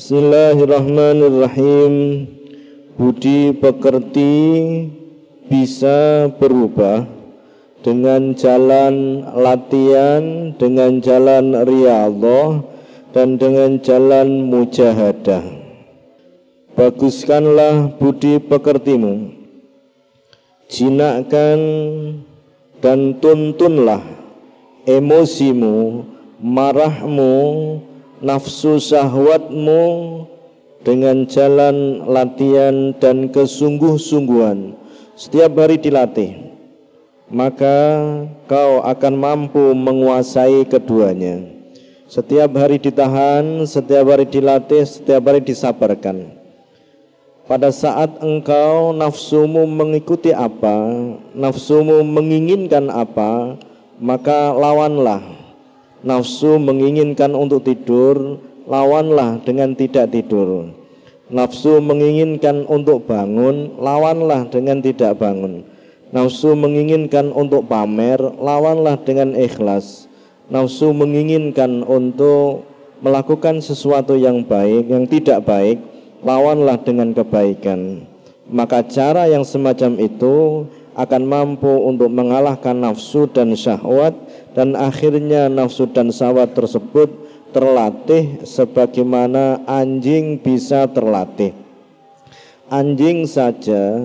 Bismillahirrahmanirrahim Budi pekerti bisa berubah dengan jalan latihan, dengan jalan riyadhah dan dengan jalan mujahadah. Baguskanlah budi pekertimu. Jinakkan dan tuntunlah emosimu, marahmu, nafsu syahwatmu dengan jalan latihan dan kesungguh-sungguhan. Setiap hari dilatih maka kau akan mampu menguasai keduanya. Setiap hari ditahan setiap hari dilatih setiap hari disabarkan. Pada saat engkau nafsumu mengikuti apa nafsumu menginginkan apa maka lawanlah Nafsu menginginkan untuk tidur, lawanlah dengan tidak tidur. Nafsu menginginkan untuk bangun, lawanlah dengan tidak bangun. Nafsu menginginkan untuk pamer, lawanlah dengan ikhlas. Nafsu menginginkan untuk melakukan sesuatu yang baik, yang tidak baik, lawanlah dengan kebaikan. Maka cara yang semacam itu akan mampu untuk mengalahkan nafsu dan syahwat dan akhirnya nafsu dan syahwat tersebut terlatih sebagaimana anjing bisa terlatih. Anjing saja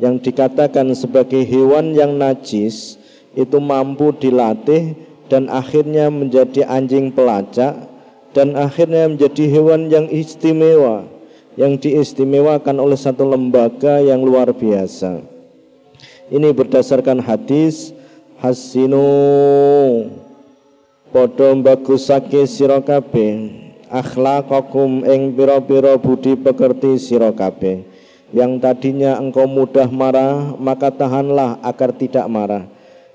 yang dikatakan sebagai hewan yang najis itu mampu dilatih dan akhirnya menjadi anjing pelacak dan akhirnya menjadi hewan yang istimewa yang diistimewakan oleh satu lembaga yang luar biasa. Ini berdasarkan hadis hasinu. Padha bagusake sira kabeh. Akhlaqakum ing pira-pira budi pekerti sira kabeh. Yang tadinya engkau mudah marah maka tahanlah agar tidak marah.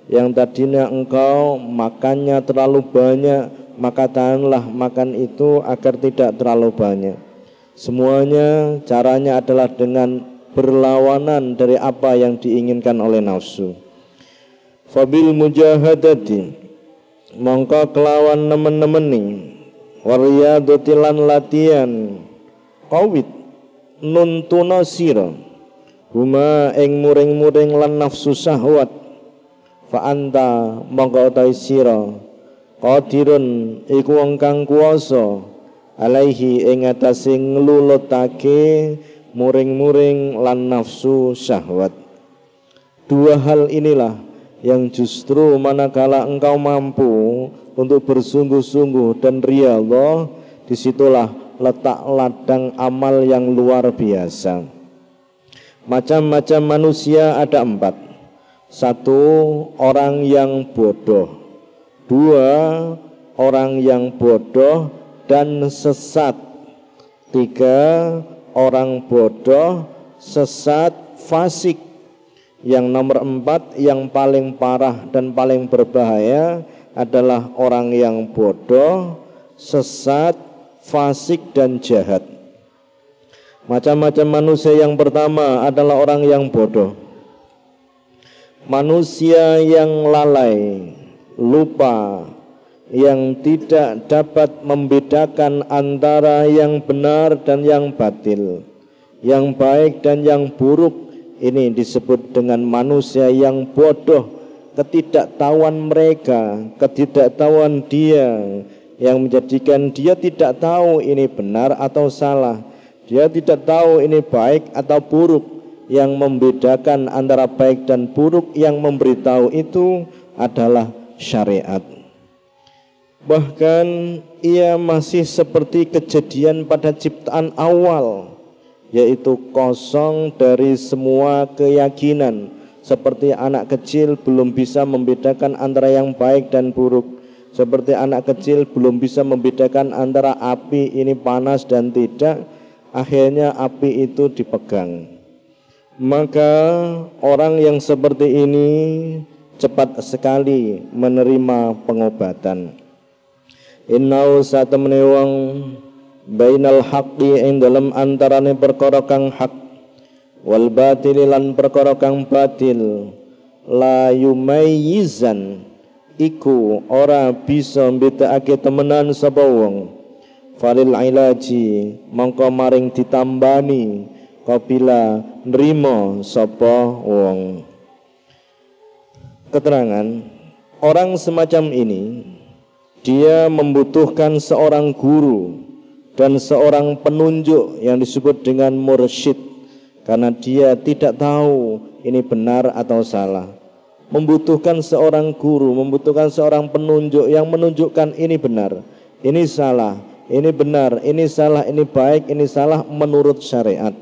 Yang tadinya engkau makannya terlalu banyak maka tahanlah makan itu agar tidak terlalu banyak. Semuanya caranya adalah dengan berlawanan dari apa yang diinginkan oleh nafsu fabil mujahadati mongko kelawan nemen-nemeni wariyadati lan latihan. Kawit nuntuna sira huma ing muring-muring lan nafsu syahwat. Fa mongko utahe sira qadirun iku wong kang kuwasa alaihi ing atase nglulutake muring-muring lan nafsu syahwat. Dua hal inilah yang justru manakala engkau mampu untuk bersungguh-sungguh dan riyadhah di situlah letak ladang amal yang luar biasa. Macam-macam manusia ada empat. Satu orang yang bodoh. Dua orang yang bodoh dan sesat. Tiga orang bodoh sesat fasik yang nomor empat yang paling parah dan paling berbahaya adalah orang yang bodoh, sesat, fasik dan jahat. Macam-macam manusia yang pertama adalah orang yang bodoh. Manusia yang lalai, lupa, yang tidak dapat membedakan antara yang benar dan yang batil, yang baik dan yang buruk, ini disebut dengan manusia yang bodoh, ketidaktahuan mereka, ketidaktahuan dia yang menjadikan dia tidak tahu ini benar atau salah. Dia tidak tahu ini baik atau buruk. Yang membedakan antara baik dan buruk yang memberitahu itu adalah syariat. Bahkan ia masih seperti kejadian pada ciptaan awal yaitu kosong dari semua keyakinan seperti anak kecil belum bisa membedakan antara yang baik dan buruk seperti anak kecil belum bisa membedakan antara api ini panas dan tidak akhirnya api itu dipegang. Maka orang yang seperti ini cepat sekali menerima pengobatan. Innau satamne wong bainal haqqi ing dalam antarane perkara kang hak wal batil lan perkara kang batil. La yumayyizan iku ora bisa mbedakake temenan sapa wong. Falil ilaji mongko maring ditambani kabila nrimo sapa wong. Keterangan orang semacam ini dia membutuhkan seorang guru dan seorang penunjuk yang disebut dengan mursyid karena dia tidak tahu ini benar atau salah membutuhkan seorang guru membutuhkan seorang penunjuk yang menunjukkan ini benar ini salah ini benar ini salah ini baik ini salah menurut syariat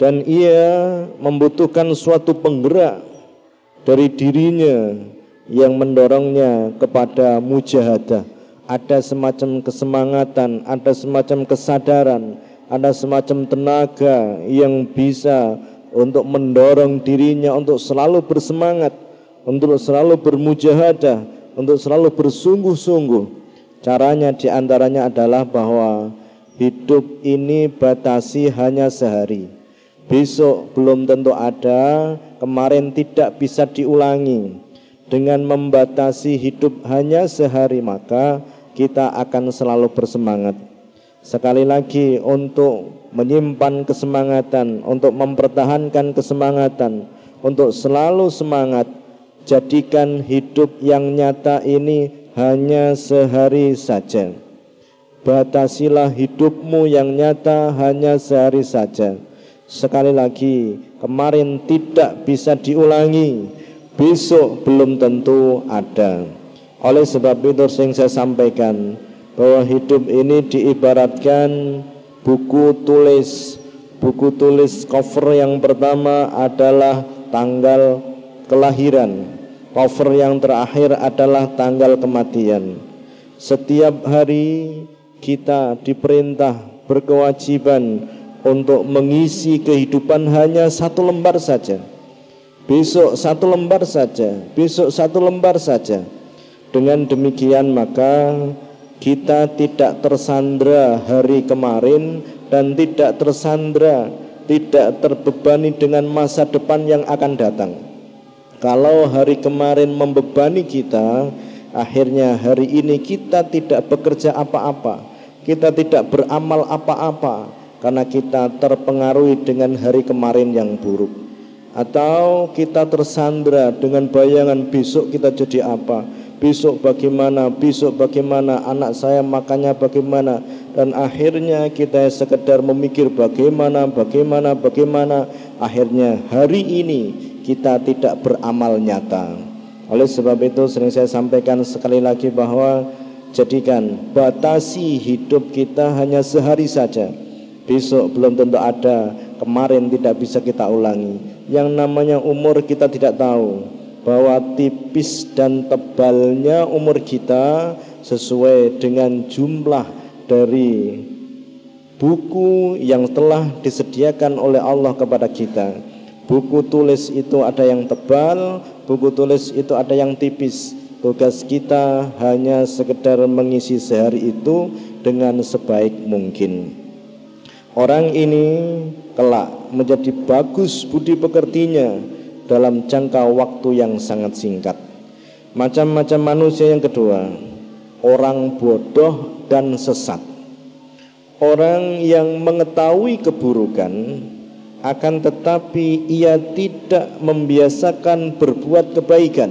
dan ia membutuhkan suatu penggerak dari dirinya yang mendorongnya kepada mujahadah. Ada semacam kesemangatan, ada semacam kesadaran, ada semacam tenaga yang bisa untuk mendorong dirinya untuk selalu bersemangat, untuk selalu bermujahadah, untuk selalu bersungguh-sungguh. Caranya di antaranya adalah bahwa hidup ini batasi hanya sehari besok belum tentu ada, kemarin tidak bisa diulangi. Dengan membatasi hidup hanya sehari maka kita akan selalu bersemangat. Sekali lagi untuk menyimpan kesemangatan, untuk mempertahankan kesemangatan, untuk selalu semangat, jadikan hidup yang nyata ini hanya sehari saja. Batasilah hidupmu yang nyata hanya sehari saja Sekali lagi, kemarin tidak bisa diulangi, besok belum tentu ada. Oleh sebab itu yang saya sampaikan bahwa hidup ini diibaratkan buku tulis. Buku tulis cover yang pertama adalah tanggal kelahiran. Cover yang terakhir adalah tanggal kematian. Setiap hari kita diperintah berkewajiban untuk mengisi kehidupan hanya satu lembar saja. Besok satu lembar saja, besok satu lembar saja. Dengan demikian maka kita tidak tersandra hari kemarin dan tidak tersandra, tidak terbebani dengan masa depan yang akan datang. Kalau hari kemarin membebani kita, akhirnya hari ini kita tidak bekerja apa-apa, kita tidak beramal apa-apa, karena kita terpengaruhi dengan hari kemarin yang buruk atau kita tersandra dengan bayangan besok kita jadi apa besok bagaimana besok bagaimana anak saya makannya bagaimana. Dan akhirnya kita sekedar memikir bagaimana bagaimana bagaimana. Akhirnya hari ini kita tidak beramal nyata. Oleh sebab itu sering saya sampaikan sekali lagi bahwa jadikan batasi hidup kita hanya sehari saja. Besok belum tentu ada, kemarin tidak bisa kita ulangi. Yang namanya umur kita tidak tahu bahwa tipis dan tebalnya umur kita sesuai dengan jumlah dari buku yang telah disediakan oleh Allah kepada kita. Buku tulis itu ada yang tebal, buku tulis itu ada yang tipis. Tugas kita hanya sekedar mengisi sehari itu dengan sebaik mungkin. Orang ini kelak menjadi bagus budi pekertinya dalam jangka waktu yang sangat singkat. Macam-macam manusia yang kedua, orang bodoh dan sesat. Orang yang mengetahui keburukan akan tetapi ia tidak membiasakan berbuat kebaikan.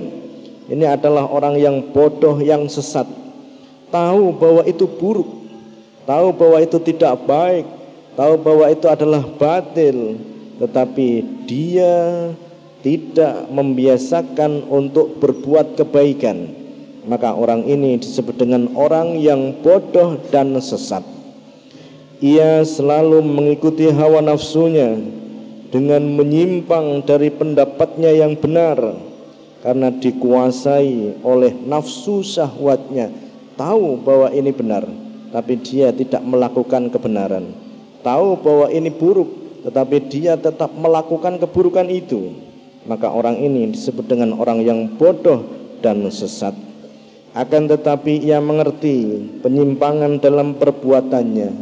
Ini adalah orang yang bodoh yang sesat. Tahu bahwa itu buruk, tahu bahwa itu tidak baik, tahu bahwa itu adalah batil, tetapi dia tidak membiasakan untuk berbuat kebaikan. Maka orang ini disebut dengan orang yang bodoh dan sesat. Ia selalu mengikuti hawa nafsunya dengan menyimpang dari pendapatnya yang benar karena dikuasai oleh nafsu syahwatnya tahu bahwa ini benar tapi dia tidak melakukan kebenaran tahu bahwa ini buruk, tetapi dia tetap melakukan keburukan itu, maka orang ini disebut dengan orang yang bodoh dan sesat. Akan tetapi ia mengerti penyimpangan dalam perbuatannya,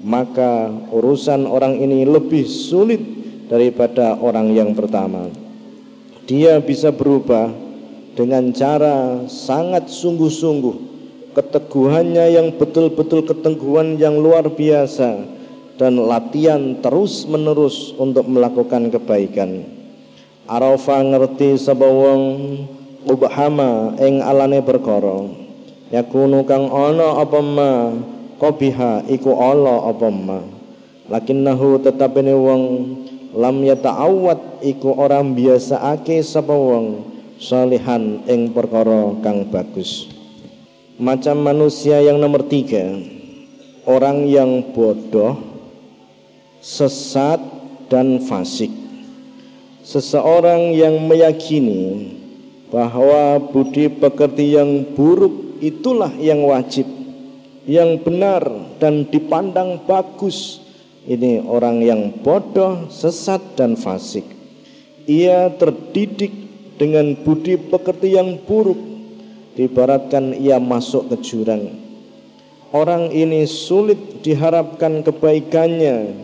maka urusan orang ini lebih sulit daripada orang yang pertama. Dia bisa berubah dengan cara sangat sungguh-sungguh keteguhannya yang betul-betul keteguhan yang luar biasa dan latihan terus-menerus untuk melakukan kebaikan. Arafa ngerti sapa wong ubhama ing alane perkara. Yakunu kang ana apa ma qabiha iku ala apa ma. Lakinnahu tetapene wong lam yata'awwad iku orang biasa ake sapa wong salihan ing perkara kang bagus. Macam manusia yang nomor tiga, orang yang bodoh sesat dan fasik. Seseorang yang meyakini bahwa budi pekerti yang buruk itulah yang wajib, yang benar dan dipandang bagus. Ini orang yang bodoh, sesat dan fasik. Ia terdidik dengan budi pekerti yang buruk. Dibaratkan ia masuk ke jurang. Orang ini sulit diharapkan kebaikannya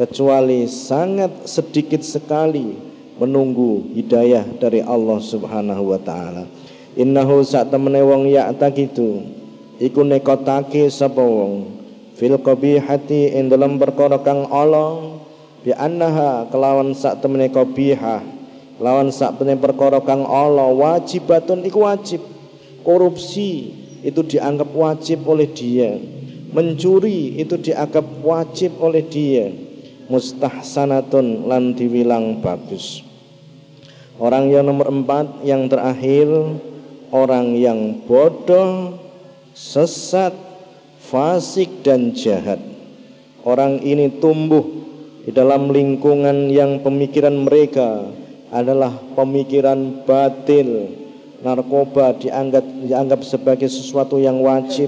kecuali sangat sedikit sekali menunggu hidayah dari Allah Subhanahu wa taala. Innahu sak temene wong ya takitu iku nekotake sapa wong? Fil qabihati ing dalam perkara kang ala bi annaha kelawan sak temene qabihah lawan sak temene perkara kang ala wajibatun iku wajib. Korupsi itu dianggap wajib oleh dia. Mencuri itu dianggap wajib oleh dia mustahsanatun lan diwilang bagus. Orang yang nomor empat yang terakhir orang yang bodoh, sesat, fasik dan jahat. Orang ini tumbuh di dalam lingkungan yang pemikiran mereka adalah pemikiran batil. Narkoba dianggap dianggap sebagai sesuatu yang wajib.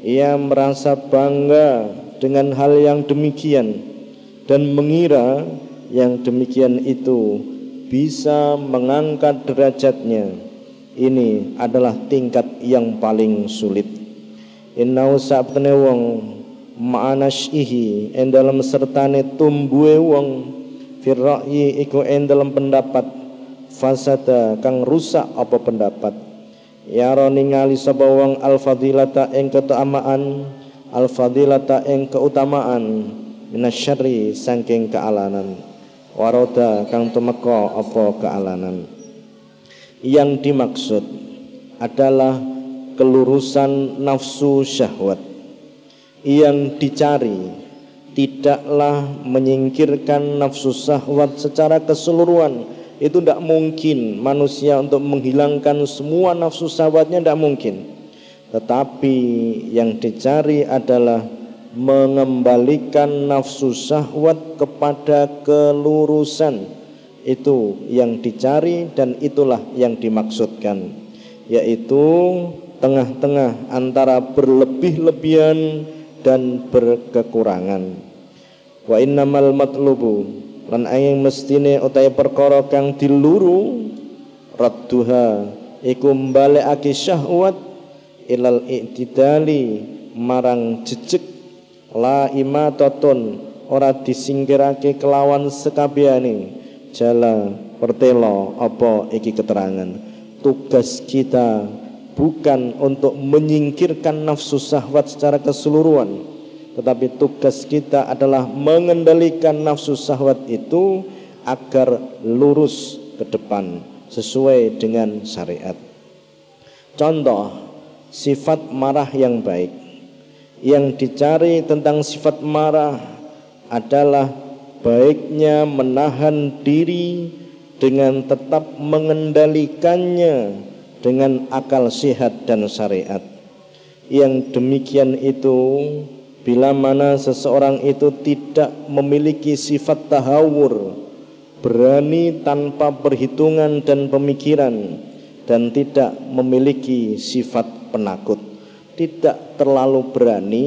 Ia merasa bangga dengan hal yang demikian dan mengira yang demikian itu bisa mengangkat derajatnya. Ini adalah tingkat yang paling sulit. Innau sabtene wong ma'anashihi en dalam sertane tumbuhe wong firra'yi iku en dalam pendapat fasada kang rusak apa pendapat? Ya ningali sapa wong al fadilata ing keutamaan al fadilata ing keutamaan minasyari saking kealanan. Waroda kang tumeka apa kealanan? Yang dimaksud adalah kelurusan nafsu syahwat. Yang dicari tidaklah menyingkirkan nafsu syahwat secara keseluruhan. Itu tidak mungkin manusia untuk menghilangkan semua nafsu syahwatnya tidak mungkin. Tetapi yang dicari adalah mengembalikan nafsu syahwat kepada kelurusan. Itu yang dicari dan itulah yang dimaksudkan. Yaitu tengah-tengah antara berlebih-lebihan dan berkekurangan. Wa innamal matlubu lan ayang mestine utai perkara kang diluru radduha iku mbalekake syahwat ilal i'tidali marang jejeg la imatatun ora disingkirake kelawan sekabehane jala pertelo apa iki keterangan? Tugas kita bukan untuk menyingkirkan nafsu syahwat secara keseluruhan. Tetapi tugas kita adalah mengendalikan nafsu syahwat itu agar lurus ke depan sesuai dengan syariat. Contoh sifat marah yang baik yang dicari tentang sifat marah adalah baiknya menahan diri dengan tetap mengendalikannya dengan akal sehat dan syariat. Yang demikian itu bila mana seseorang itu tidak memiliki sifat tahawur, berani tanpa perhitungan dan pemikiran dan tidak memiliki sifat penakut tidak terlalu berani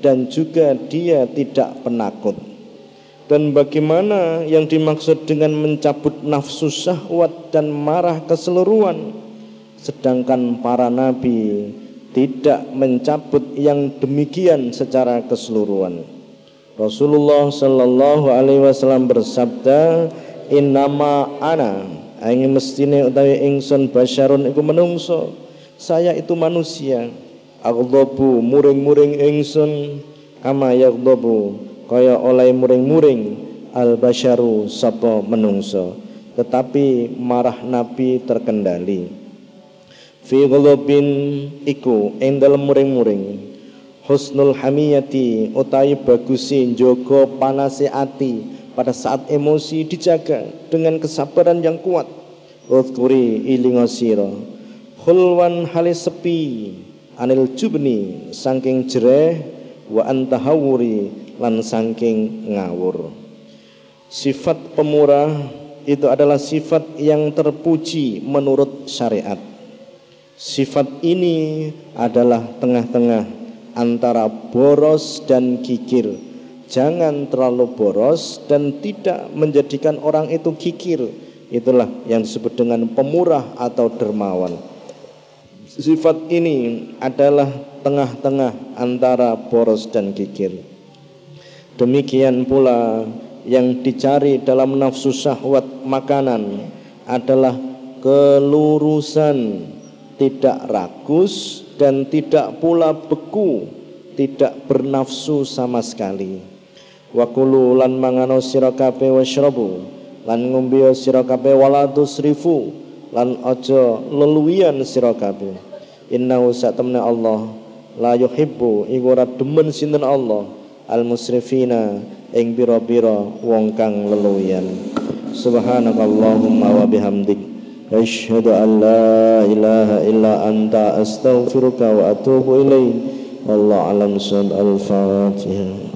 dan juga dia tidak penakut. Dan bagaimana yang dimaksud dengan mencabut nafsu syahwat dan marah keseluruhan sedangkan para nabi tidak mencabut yang demikian secara keseluruhan. Rasulullah Shallallahu alaihi wasallam bersabda, "Innama ana angin mestine utawi ingsun basyarun iku menungso. Saya itu manusia." Aghdabu muring-muring ingsun kama yaghdabu kaya oleh muring-muring al basyaru sapa menungso. Tetapi marah nabi terkendali. Fi ghadabin iku ing dalem muring-muring. Husnul hamiyati utai bagusi njogo panase ati pada saat emosi dijaga dengan kesabaran yang kuat. Uzkuri ilinga sira. Khulwan halis sepi anil jubni saking jereh wa antahawuri lan saking ngawur. Sifat pemurah itu adalah sifat yang terpuji menurut syariat. Sifat ini adalah tengah-tengah antara boros dan kikir. Jangan terlalu boros dan tidak menjadikan orang itu kikir. Itulah yang disebut dengan pemurah atau dermawan sifat ini adalah tengah-tengah antara boros dan kikir. Demikian pula yang dicari dalam nafsu syahwat makanan adalah kelurusan, tidak rakus dan tidak pula beku, tidak bernafsu sama sekali. Wa kulu lan mangano sira kabeh lan ngombe sira wala tusrifu lan aja leluwian sira kabeh. Innahu satamna Allah la yuhibbu iku ora demen sinten Allah. Al musrifina ing bira-bira wong kang leluwian subhanakallahumma wa bihamdik. Asyhadu an la ilaha illa anta astaghfiruka wa atubu ilaik wallahu alam al-fatihah